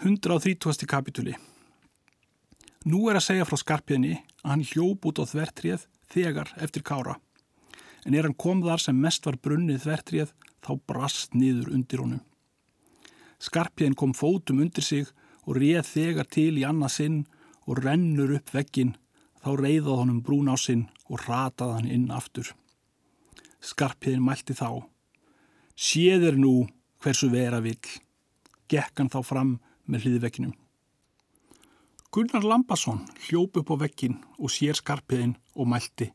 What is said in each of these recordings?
130. kapituli Nú er að segja frá skarpiðinni að hann hljóp út á þvertrið þegar eftir kára. En er hann kom þar sem mest var brunnið þvertrið þá brast niður undir honum. Skarpiðin kom fótum undir sig og reið þegar til í annað sinn og rennur upp veggin þá reyðað honum brún á sinn og rataði hann inn aftur. Skarpiðin mælti þá. Séður nú hversu vera vill. Gekk hann þá fram með hliðvegginum. Gunnar Lambason hljóp upp á vekkin og sér skarpiðin og mælti.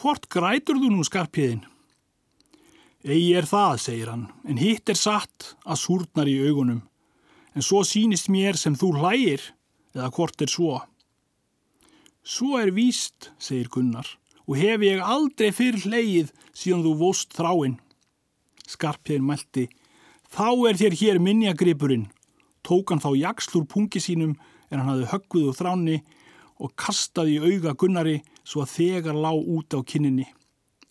Hvort grætur þú nú skarpiðin? Egi er það, segir hann, en hitt er satt að súrnar í augunum. En svo sínist mér sem þú hlægir, eða hvort er svo. Svo er víst, segir Gunnar, og hef ég aldrei fyrr hlægið síðan þú vóst þráinn. Skarpiðin mælti, þá er þér hér minjagripurinn. Tók hann þá jakslur pungi sínum en hann hafði höggvið úr þráni og kastaði í auga Gunnari svo að þegar lág út á kinninni.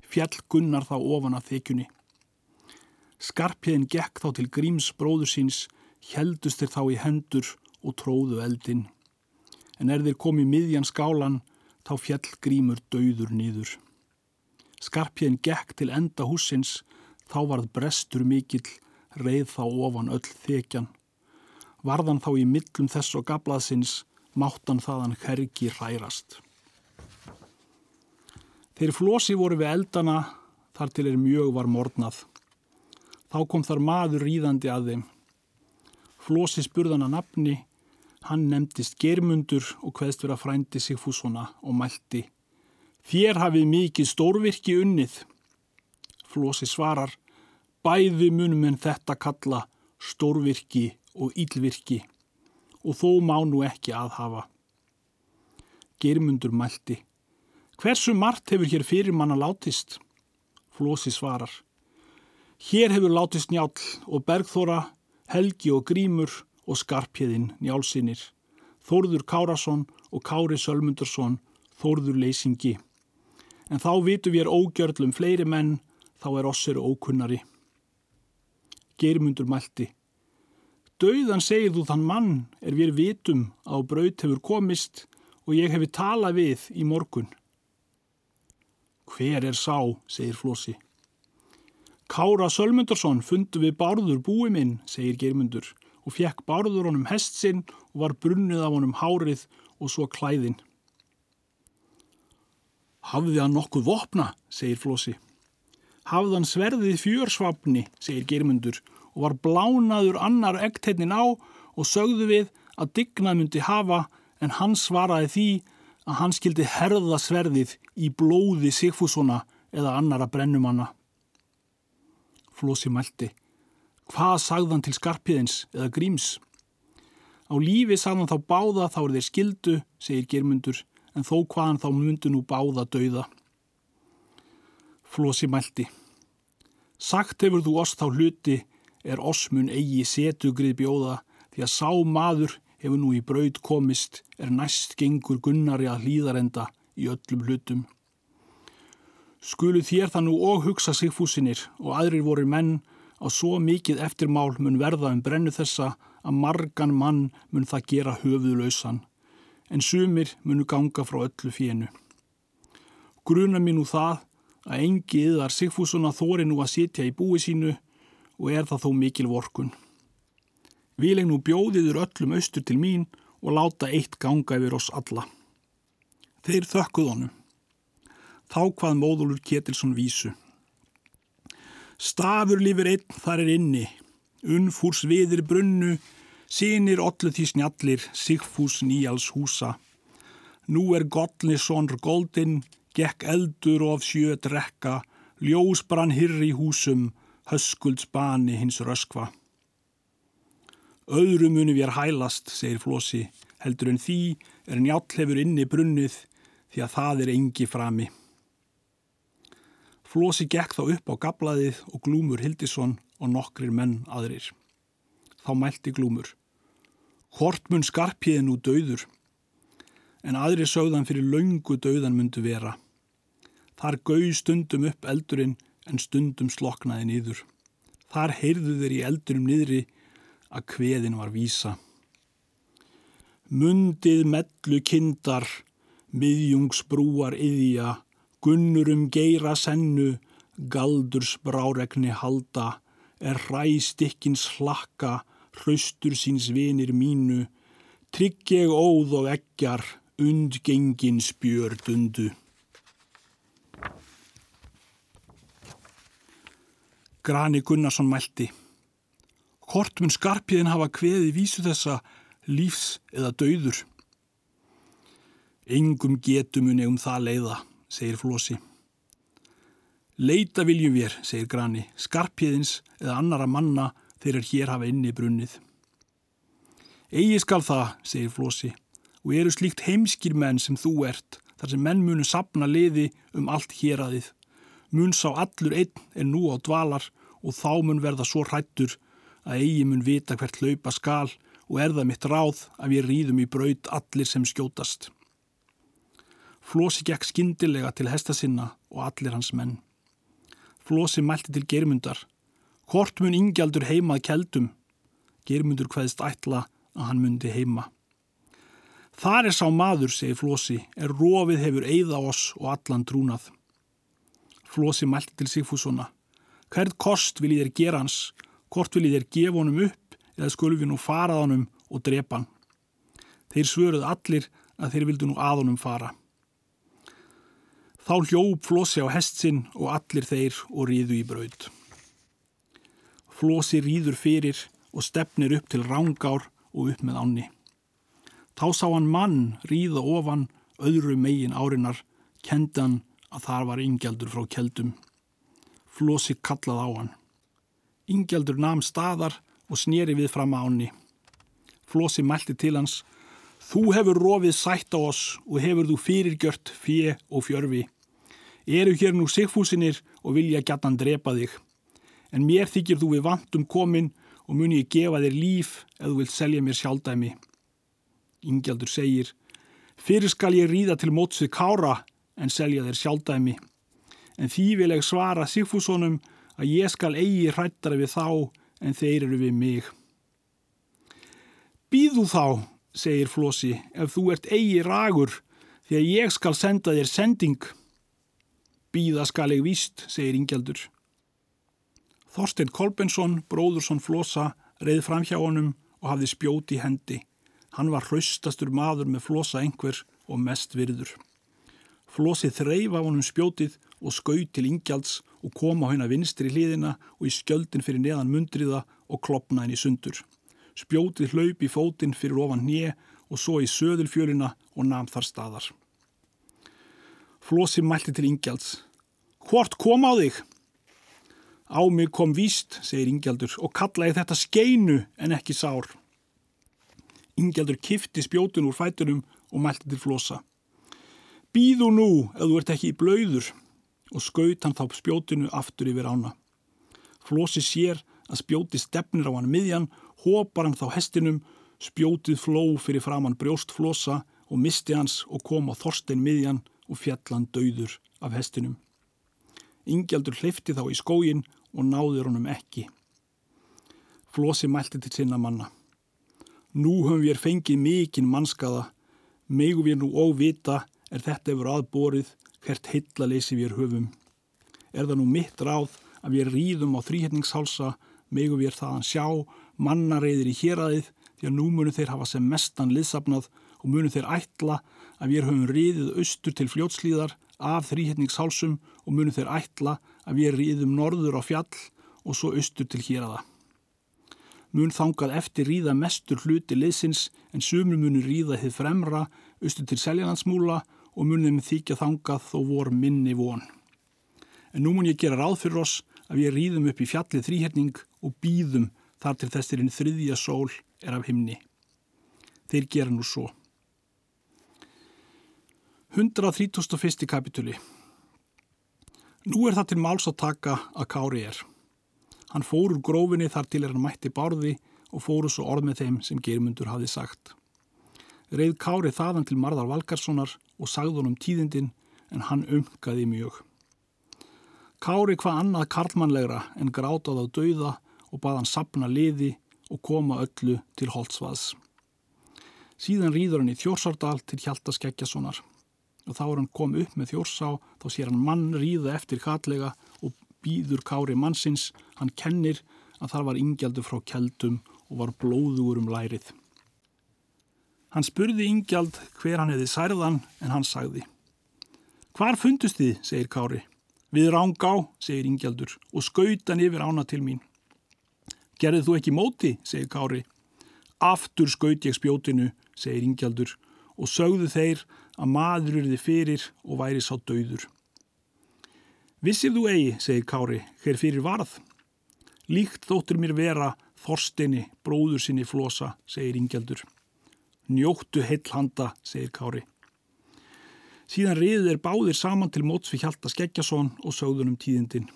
Fjall Gunnar þá ofan að þekjunni. Skarpiðin gekk þá til Gríms bróður síns, heldust þeir þá í hendur og tróðu eldinn. En er þeir komið miðjan skálan, þá fjall Grímur dauður nýður. Skarpiðin gekk til enda húsins, þá varð brestur mikill, reið þá ofan öll þekjan. Varðan þá í millum þess og gablaðsins, máttan þaðan hergi hrærast. Þeir flosi voru við eldana, þar til er mjög var mornað. Þá kom þar maður ríðandi að þeim. Flosi spurðan að nafni, hann nefndist germundur og hveðst vera frændi Sigfúsona og mælti. Þér hafið mikið stórvirki unnið. Flosi svarar, bæði munum en þetta kalla stórvirki og ílvirki og þó má nú ekki aðhafa. Germundur mælti. Hversu margt hefur hér fyrir manna látist? Flósi svarar. Hér hefur látist njál og Bergþóra, Helgi og Grímur og Skarpjeðin njálsinir. Þórður Kárasson og Kári Sölmundursson, Þórður Leysingi. En þá vitum við er ógjörlum fleiri menn, þá er ossir ókunnari. Germundur mælti. Dauðan segir þú þann mann er við vitum á braut hefur komist og ég hefi talað við í morgun. Hver er sá, segir Flósi. Kára Sölmundarsson fundu við Bárður búi minn, segir Geirmundur og fekk Bárður honum hest sinn og var brunnið af honum hárið og svo klæðin. Hafði hann nokkuð vopna, segir Flósi. Hafði hann sverðið fjörsvapni, segir Geirmundur og var blánaður annar ekteitnin á og sögðu við að dignað myndi hafa en hann svaraði því að hann skildi herða sverðið í blóði Sigfúsona eða annara brennumanna. Flósi mælti. Hvað sagðan til skarpiðins eða gríms? Á lífi sagðan þá báða þá er þeir skildu, segir Germundur, en þó hvaðan þá myndu nú báða dauða. Flósi mælti. Sagt hefur þú oss þá hluti er osmun eigi setugrið bjóða því að sá maður hefur nú í braud komist er næst gengur gunnari að hlýðarenda í öllum hlutum. Skulu þér það nú og hugsa sigfúsinir og aðrir voru menn á svo mikið eftirmál mun verða um brennu þessa að margan mann mun það gera höfuðlausan en sumir munu ganga frá öllu fjennu. Gruna mér nú það að engi yðar Sigfúsuna þóri nú að sitja í búi sínu og er það þó mikil vorkun. Vil ég nú bjóðiður öllum austur til mín og láta eitt ganga yfir oss alla. Þeir þökkuð honum. Þá hvað móðulur Ketilsson vísu. Stafur lifir einn þar er inni, unnfúrs viðir brunnu, sínir ollu því snjallir, sigfús nýjals húsa. Nú er gollni sonr goldin, gekk eldur of sjö drekka, ljósbrann hyrri í húsum, höskulds bani hins röskva. Öðru muni við er hælast, segir Flósi, heldur en því er njáll hefur inni brunnið því að það er engi frami. Flósi gekk þá upp á gablaðið og Glúmur Hildisson og nokkrir menn aðrir. Þá mælti Glúmur. Hvort mun skarpiðin úr dauður? En aðri sögðan fyrir laungu dauðan myndu vera. Þar gauð stundum upp eldurinn en stundum sloknaði nýður. Þar heyrðu þeir í eldurum niðri að kveðin var vísa. Mundið mellu kindar, miðjungsbrúar yðja, gunnurum geira sennu, galdurs bráregni halda, er hræstikkins hlakka, hraustur síns vinir mínu, trygg ég óð og eggjar, undgengin spjördundu. Grani Gunnarsson mælti. Hvort mun skarpiðin hafa kveði vísu þessa lífs eða dauður? Engum getum mun um það leiða, segir Flósi. Leita viljum við, segir Grani, skarpiðins eða annara manna þegar hér hafa inni brunnið. Egi skal það, segir Flósi, og eru slíkt heimskir menn sem þú ert, þar sem menn munu sapna liði um allt hér aðið. Mun sá allur einn en nú á dvalar og þá mun verða svo hrættur að eigi mun vita hvert hlaupa skal og er það mitt ráð að við rýðum í braud allir sem skjótast. Flósi gekk skindilega til hesta sinna og allir hans menn. Flósi mælti til germundar. Hvort mun ingjaldur heimað keldum? Germundur hvaðist ætla að hann mundi heima. Þar er sá maður, segir Flósi, er rofið hefur eigða oss og allan trúnað. Flósi mælti til Sigfússona. Hvert kost vil ég þér gera hans? Hvort vil ég þér gefa honum upp eða skulum við nú farað honum og drepa hann? Þeir svöruð allir að þeir vildu nú að honum fara. Þá hljóp Flósi á hestsinn og allir þeir og ríðu í braud. Flósi ríður fyrir og stefnir upp til rángár og upp með ánni. Þá sá hann mann ríða ofan öðru megin árinar, kendan að þar var ingjaldur frá keldum. Flósi kallað á hann. Ingjaldur namn staðar og snýri við fram á ánni. Flósi mælti til hans. Þú hefur rofið sætt á oss og hefur þú fyrirgjört fjö og fjörfi. Eru hér nú sigfúsinir og vilja gætan drepa þig. En mér þykir þú við vantum komin og muni ég gefa þér líf ef þú vilt selja mér sjálfdæmi. Ingjaldur segir, fyrir skal ég ríða til móts við kára en selja þér sjálfdæmi. En því vil ég svara Sigfúsonum að ég skal eigi hrættara við þá en þeir eru við mig. Býðu þá, segir Flósi, ef þú ert eigi ragur því að ég skal senda þér sending. Býða skal ég víst, segir Ingjaldur. Þorstein Kolbensson, bróðursson Flosa, reið fram hjá honum og hafði spjóti í hendi. Hann var hraustastur maður með Flosa einhver og mest virður. Flosi þreif af honum spjótið og skauð til Ingjalds og kom á hennar vinstri hliðina og í skjöldin fyrir neðan mundriða og klopna henni sundur. Spjótið hlaup í fótinn fyrir ofan hnið og svo í söðulfjörina og namn þar staðar. Flosi mælti til Ingjalds. Hvort kom á þig? Á mig kom víst, segir Ingjaldur, og kallaði þetta skeinu en ekki sár. Ingjaldur kifti spjótun úr fætunum og mælti til Flosa. Býðu nú, ef þú ert ekki í blöyður, og skaut hann þá spjótinu aftur yfir ána. Flosi sér að spjóti stefnir á hann miðjan, hopar hann þá hestinum, spjótið fló fyrir framann brjóst Flosa og misti hans og kom á Þorstein miðjan og fjallan dauður af hestinum. Ingjaldur hleyfti þá í skógin og náður honum ekki. Flosi mælti til sinna manna. Nú höfum við fengið mikinn mannskaða, megu við nú óvita er þetta yfir aðborið hvert heillaleysi við höfum. Er það nú mitt ráð að við rýðum á þrýhetningshálsa, megu við þaðan sjá, mannareiðir í héræðið því að nú munum þeir hafa sem mestan liðsafnað og munum þeir ætla að við höfum riðið austur til fljótslíðar af þrýhetningshálsum og munum þeir ætla að við riðum norður á fjall og svo austur til hér aða. Mun þangað eftir ríða mestur hluti liðsins en sumur munur ríða þið fremra austur til seljanlandsmúla og munum þykja þangað þó vor minni von. En nú mun ég gera ráð fyrir oss að við ríðum upp í fjallið þrýhetning og býðum þar til þessirinn þriðja sól er af himni. Þeir gera nú svo. 131. kapituli Nú er það til máls að taka að Kári er. Hann fór úr grófinni þar til er hann mætti bárði og fóru svo orð með þeim sem Geirmundur hafði sagt. Reið Kári þaðan til Marðar Valgarssonar og sagði honum tíðindin en hann umkaði mjög. Kári hvað annað karlmannlegra en grátaði á dauða og bað hann sapna liði og koma öllu til Holtzvaðs. Síðan rýður hann í Þjórsardal til Hjalta Skeggjasonar og þá er hann kom upp með Þjórsá, þá sér hann mann rýða eftir kallega og býður kári mannsins, hann kennir að þar var ingjaldur frá keldum og var blóðugur um lærið. Hann spurði Ingjald hver hann hefði særðan en hann sagði Hvar fundust þið, segir Kári. Við rángá, segir Ingjaldur og skautan yfir ána til mín. Gerðið þú ekki móti, segir Kári. Aftur skaut ég spjótinu, segir Ingjaldur og sögðu þeir að maður eruði fyrir og væri sá döður. Vissir þú eigi, segir Kári, hér fyrir varð. Líkt þóttur mér vera Þorstinni, bróður sinni flosa, segir Ingjaldur. Njóttu heill handa, segir Kári. Síðan riðið er báðir saman til móts við Hjalta Skeggjason og sögðunum tíðindin.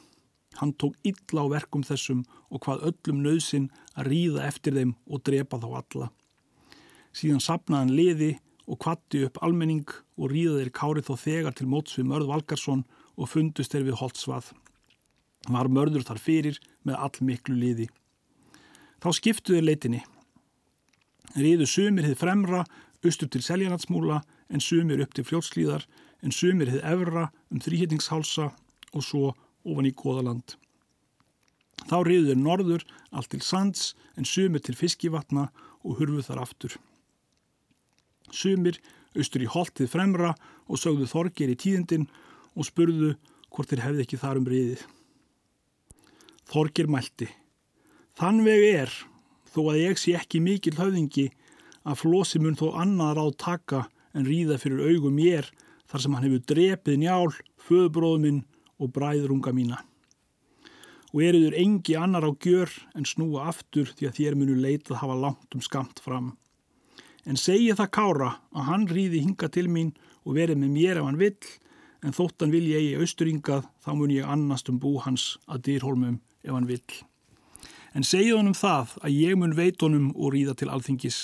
Hann tók illa á verkum þessum og hvað öllum nöðsin að ríða eftir þeim og drepa þá alla. Síðan sapnaði hann liði og kvatti upp almenning og ríðaðir Kári þó þegar til móts við Mörð Valgarsson og fundust þeir við Holtzvað. Var mörður þar fyrir með all miklu liði. Þá skiptuði leitinni riðu sumir hið fremra austur til Seljanatsmúla en sumir upp til fljótslíðar en sumir hið evra um þrýhettingshálsa og svo ofan í Góðaland. Þá riðu þeir norður allt til Sands en sumir til Fiskivatna og hurfuð þar aftur. Sumir austur í Holtið fremra og sögðu þorgir í tíðindin og spurðu hvort þeir hefði ekki þar um riðið. Þorgir mælti. Þann veg er þó að ég sé ekki mikil höfðingi að flosi mun þó annar á taka en ríða fyrir augum mér þar sem hann hefur drepið njál, föðbróðuminn og bræðrunga mína. Og eruður engi annar á gjör en snúa aftur því að þér munu leitað hafa langt um skamt fram. En segi það kára að hann ríði hinga til mín og verið með mér ef hann vill, en þóttan vil ég í austuringað þá mun ég annast um bú hans að dýrholmum ef hann vill. En segið honum það að ég mun veit honum og ríða til alþingis.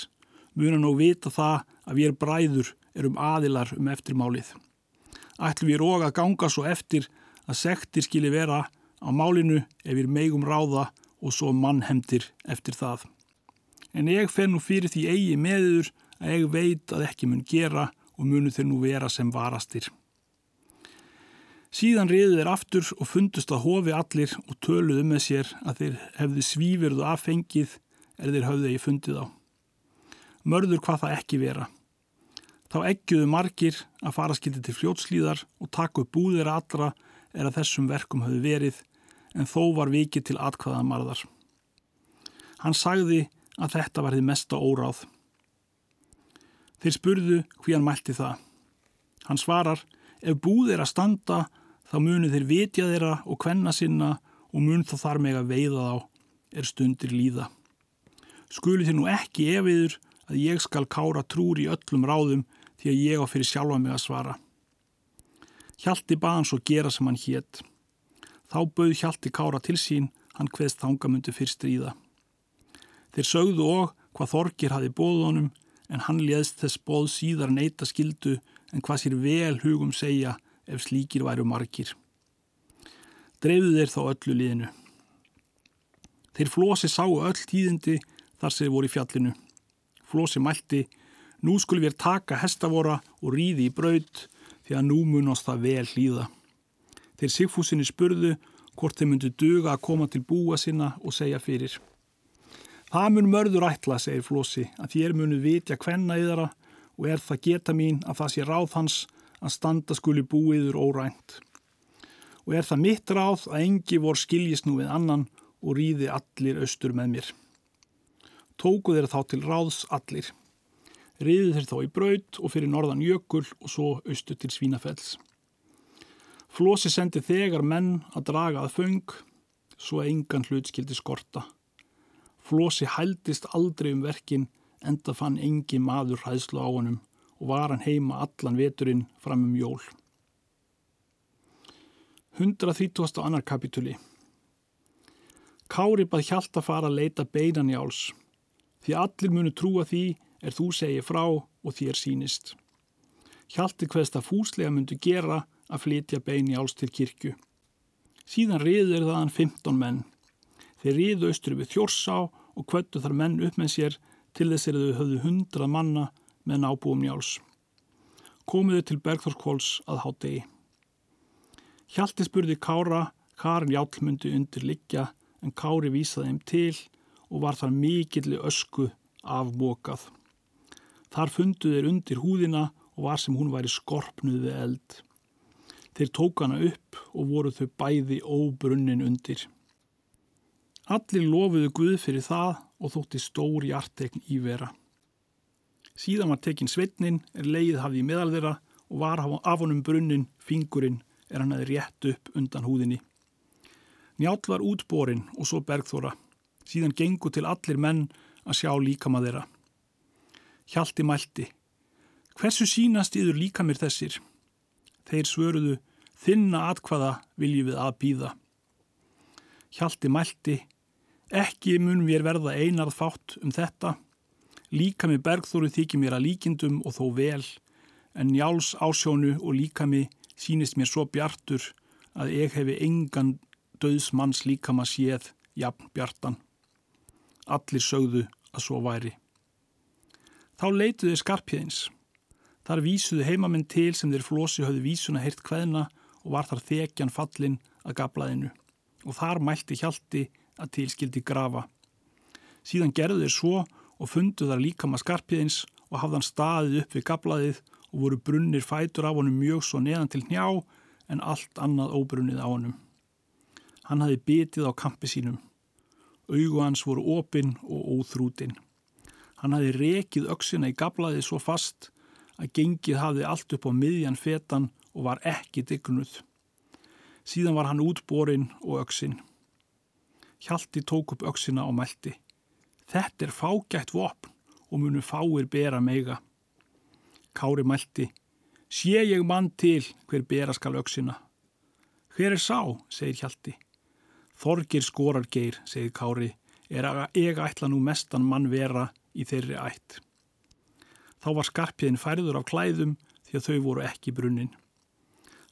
Mun hann og vita það að við erum bræður, erum aðilar um eftirmálið. Ætlum við róga að ganga svo eftir að sektir skili vera á málinu ef við megum ráða og svo mannhemdir eftir það. En ég fer nú fyrir því eigi meður að ég veit að ekki mun gera og munu þeir nú vera sem varastir. Síðan riðu þeir aftur og fundust að hofi allir og töluðu með sér að þeir hefðu svífurðu affengið er þeir höfðu ekki fundið á. Mörður hvað það ekki vera. Þá ekkiðu margir að fara skildi til fljótslíðar og taka upp búðir allra er að þessum verkum höfðu verið en þó var vikið til atkvæðan marðar. Hann sagði að þetta var þið mesta óráð. Þeir spurðu hví hann mælti það. Hann svarar, ef búð er að standa þá munu þeir vitja þeirra og kvenna sinna og mun þá þar meg að veiða þá er stundir líða. Skuli þér nú ekki efiður að ég skal kára trúr í öllum ráðum því að ég á fyrir sjálfa mig að svara. Hjalti baðan svo gera sem hann hétt. Þá bauð Hjalti kára til sín, hann hveðst þangamundu fyrst ríða. Þeir sögðu og hvað Þorgir hafi bóð honum en hann léðst þess bóð síðar neyta skildu en hvað sér vel hugum segja ef slíkir væru margir. Dreifðu þeir þá öllu liðinu. Þeir Flósi sáu öll tíðindi þar sem þeir voru í fjallinu. Flósi mælti, nú skulum við taka hestavora og ríði í braud því að nú munast það vel hlýða. Þeir Sigfúsinni spurðu hvort þeir myndu duga að koma til búa sinna og segja fyrir. Það mun mörður ætla, segir Flósi, að þér munu vitja hvenna yðara og er það geta mín að það sé ráð hans að standa skuli búiður órænt. Og er það mitt ráð að engi vor skiljist nú við annan og rýði allir austur með mér. Tóku þeir þá til ráðs allir. Rýði þeir þá í braut og fyrir norðan jökul og svo austur til Svínafells. Flósi sendi þegar menn að draga að föng, svo engan hlut skildi skorta. Flósi hældist aldrei um verkin, enda fann engi maður hæðslu á honum og var hann heima allan veturinn fram um jól. 130. annar kapituli Kári bað hjálta fara að leita beinan jáls, því allir munu trúa því er þú segir frá og þér sínist. Hjalti hverst að fúslega myndu gera að flytja bein jáls til kirkju. Síðan riður þaðan 15 menn. Þeir riðu austur við Þjórsá og kvöttu þar menn upp með sér til þess að þau höfðu hundrað manna með nábúum njáls. Komiðu til Bergþórskóls að hátegi. Hjalti spurði Kára hvar njálmundi undir liggja en Kári vísaði þeim til og var þar mikilli ösku afbókað. Þar fundu þeir undir húðina og var sem hún væri skorpnuð við eld. Þeir tók hana upp og voru þau bæði óbrunnin undir. Allir lofuðu Guð fyrir það og þótti stór hjartekn í vera. Síðan var tekinn sveitnin, er leið hafði í meðal þeirra og var af honum brunnin, fingurinn, er hann aðeins rétt upp undan húðinni. Njátt var útborin og svo bergþóra. Síðan gengu til allir menn að sjá líkama þeirra. Hjalti mælti. Hversu sínast yður líka mér þessir? Þeir svöruðu, þinna atkvaða viljum við að býða. Hjalti mælti. Ekki mun mér verða einarð fátt um þetta. Líka mig bergþóru þykir mér að líkindum og þó vel, en njáls ásjónu og líka mig sínist mér svo bjartur að ég hefi engan döðsmanns líkama séð jafn bjartan. Allir sögðu að svo væri. Þá leituðu skarpjöðins. Þar vísuðu heimamenn til sem þeir flosi höfðu vísuna heyrt hveðna og var þar þekjan fallin að gablaðinu og þar mælti hjalti að tilskildi grafa. Síðan gerðu þeir svo og fundu þar líka maður skarpjöðins og hafðan staðið upp við gablaðið og voru brunnir fætur af honum mjög svo neðan til njá en allt annað óbrunnið á honum. Hann hafi bitið á kampi sínum. Augu hans voru opinn og óþrútinn. Hann hafi rekið öksina í gablaði svo fast að gengið hafi allt upp á miðjan fetan og var ekki dignuð. Síðan var hann útborinn og öksin. Hjalti tók upp öksina og mælti. Þetta er fágætt vopn og munu fáir bera meiga. Kári mælti. Sé ég mann til hver bera skal öksina. Hver er sá, segir Hjalti. Þorgir skorar geir, segir Kári, er að ega ætla nú mestan mann vera í þeirri ætt. Þá var skarpiðin færður af klæðum því að þau voru ekki brunnin.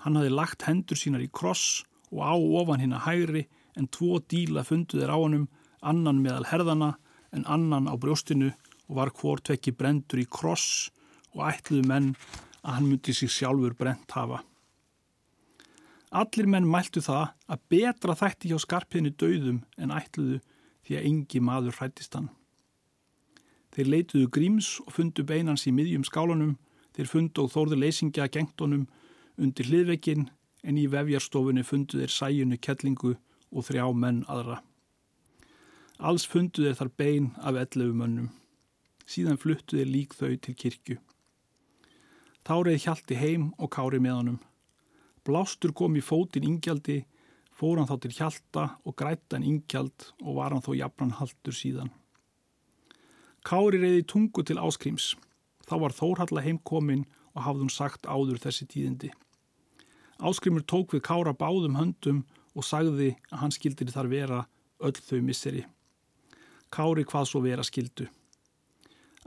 Hann hafi lagt hendur sínar í kross og á ofan hinn að hægri en tvo díla funduðir á hannum, annan meðal herðana en annan á brjóstinu og var hvort vekki brendur í kross og ætluðu menn að hann myndi sig sjálfur brent hafa. Allir menn mæltu það að betra þætti hjá skarpiðinu döðum en ætluðu því að engi maður hrættist hann. Þeir leituðu gríms og fundu beinans í miðjum skálanum, þeir fundu og þórðu leysingja gengtonum undir hliðvekkin en í vefjarstofunni fundu þeir sæjunu kettlingu og þrjá menn aðra. Alls fundu þeir þar bein af ellefu mönnum. Síðan fluttu þeir lík þau til kirkju. Tárið hjalti heim og kári með honum. Blástur kom í fótin ingjaldi, fór hann þá til hjalta og grættan ingjald og var hann þó jafnan haldur síðan. Kári reyði tungu til áskrims. Þá var Þórhalla heimkomin og hafði hún sagt áður þessi tíðindi. Áskrimur tók við Kára báðum höndum og sagði að hann skildir þar vera öll þau misseri. Kári hvað svo vera skildu.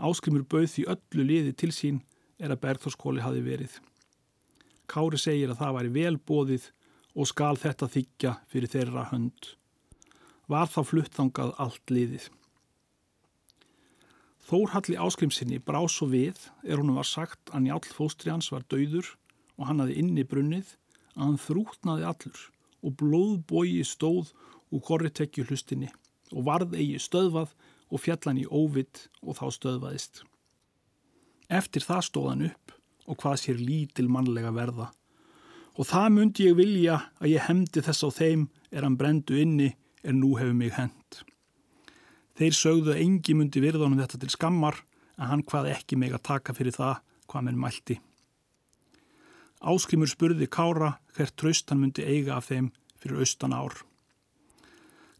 Áskrimur bauð því öllu liði til sín er að Bergþórskóli hafi verið. Kári segir að það væri velbóðið og skal þetta þykja fyrir þeirra hönd. Var þá fluttangað allt liðið. Þórhalli áskrimsinni brá svo við er húnum var sagt að njálf fóstri hans var dauður og hann hafi inni brunnið að hann þrútnaði allur og blóðbói stóð úr korritekju hlustinni og varð eigi stöðvað og fjallan í óvitt og þá stöðvaðist. Eftir það stóð hann upp og hvað sér lítil mannlega verða og það myndi ég vilja að ég hemdi þess á þeim er hann brendu inni er nú hefur mig hend. Þeir sögðu að engi myndi virðanum þetta til skammar en hann hvað ekki meg að taka fyrir það hvað menn mælti. Áskrimur spurði Kára hvert tröst hann myndi eiga af þeim fyrir austan ár.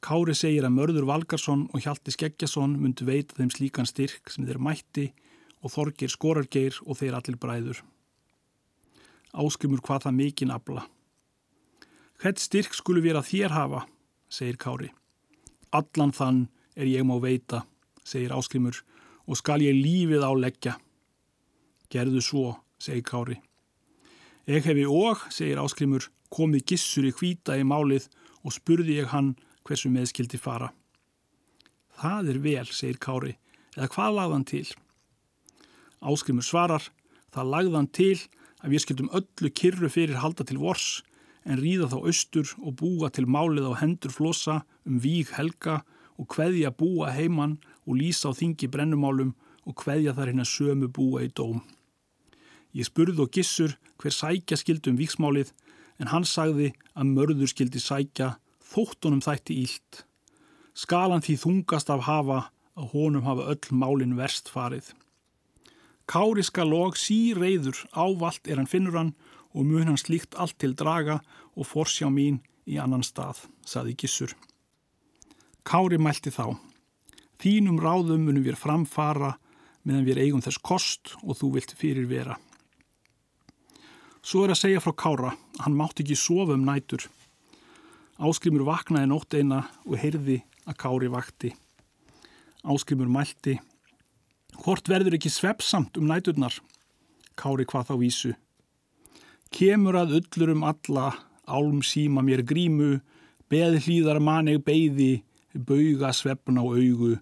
Kári segir að Mörður Valgarsson og Hjalti Skeggjason myndi veita þeim slíkan styrk sem þeir mætti og Þorgir Skorargeir og þeir allir bræður. Áskrimur hvað það mikinn abla. Hvert styrk skulu vera þér hafa, segir Kári. Allan þann er ég má veita, segir Áskrimur, og skal ég lífið áleggja. Gerðu svo, segir Kári. Ég hefi og, segir Áskrimur, komið gissur í hvita í málið og spurði ég hann hversu meðskildi fara. Það er vel, segir Kári, eða hvað lagðan til? Áskrimur svarar, það lagðan til að við skildum öllu kyrru fyrir halda til vors en ríða þá austur og búa til málið á hendur flossa um víg helga og hveðja búa heimann og lýsa á þingi brennumálum og hveðja þar hérna sömu búa í dóm. Ég spurði og gissur hver sækja skildum víksmálið en hann sagði að mörður skildi sækja þóttunum þætti ílt. Skalan því þungast af hafa að honum hafa öll málin verst farið. Káriska log sí reyður ávalt er hann finnur hann og mun hann slíkt allt til draga og forsjá mín í annan stað, saði Gissur. Kári mælti þá. Þínum ráðum munum við framfara meðan við eigum þess kost og þú vilt fyrir vera. Svo er að segja frá Kára, hann mátt ekki sofa um nætur. Áskrimur vaknaði nótt eina og heyrði að Kári vakti. Áskrimur mælti. Hvort verður ekki svepsamt um næturnar? Kári hvað þá vísu. Kemur að ullur um alla, álm síma mér grímu, beð hlýðar maneg beigði, bauga svefn á augu,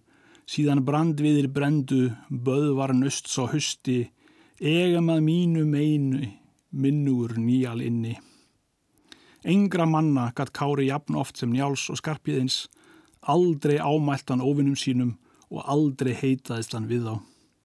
síðan brandviðir brendu, böð var nöst svo husti, egam að mínu meinu, minnur nýjal inni. Engra manna gatt Kári jafn oft sem njáls og skarpiðins, aldrei ámælt hann ofinum sínum og aldrei heitaðist hann við þá.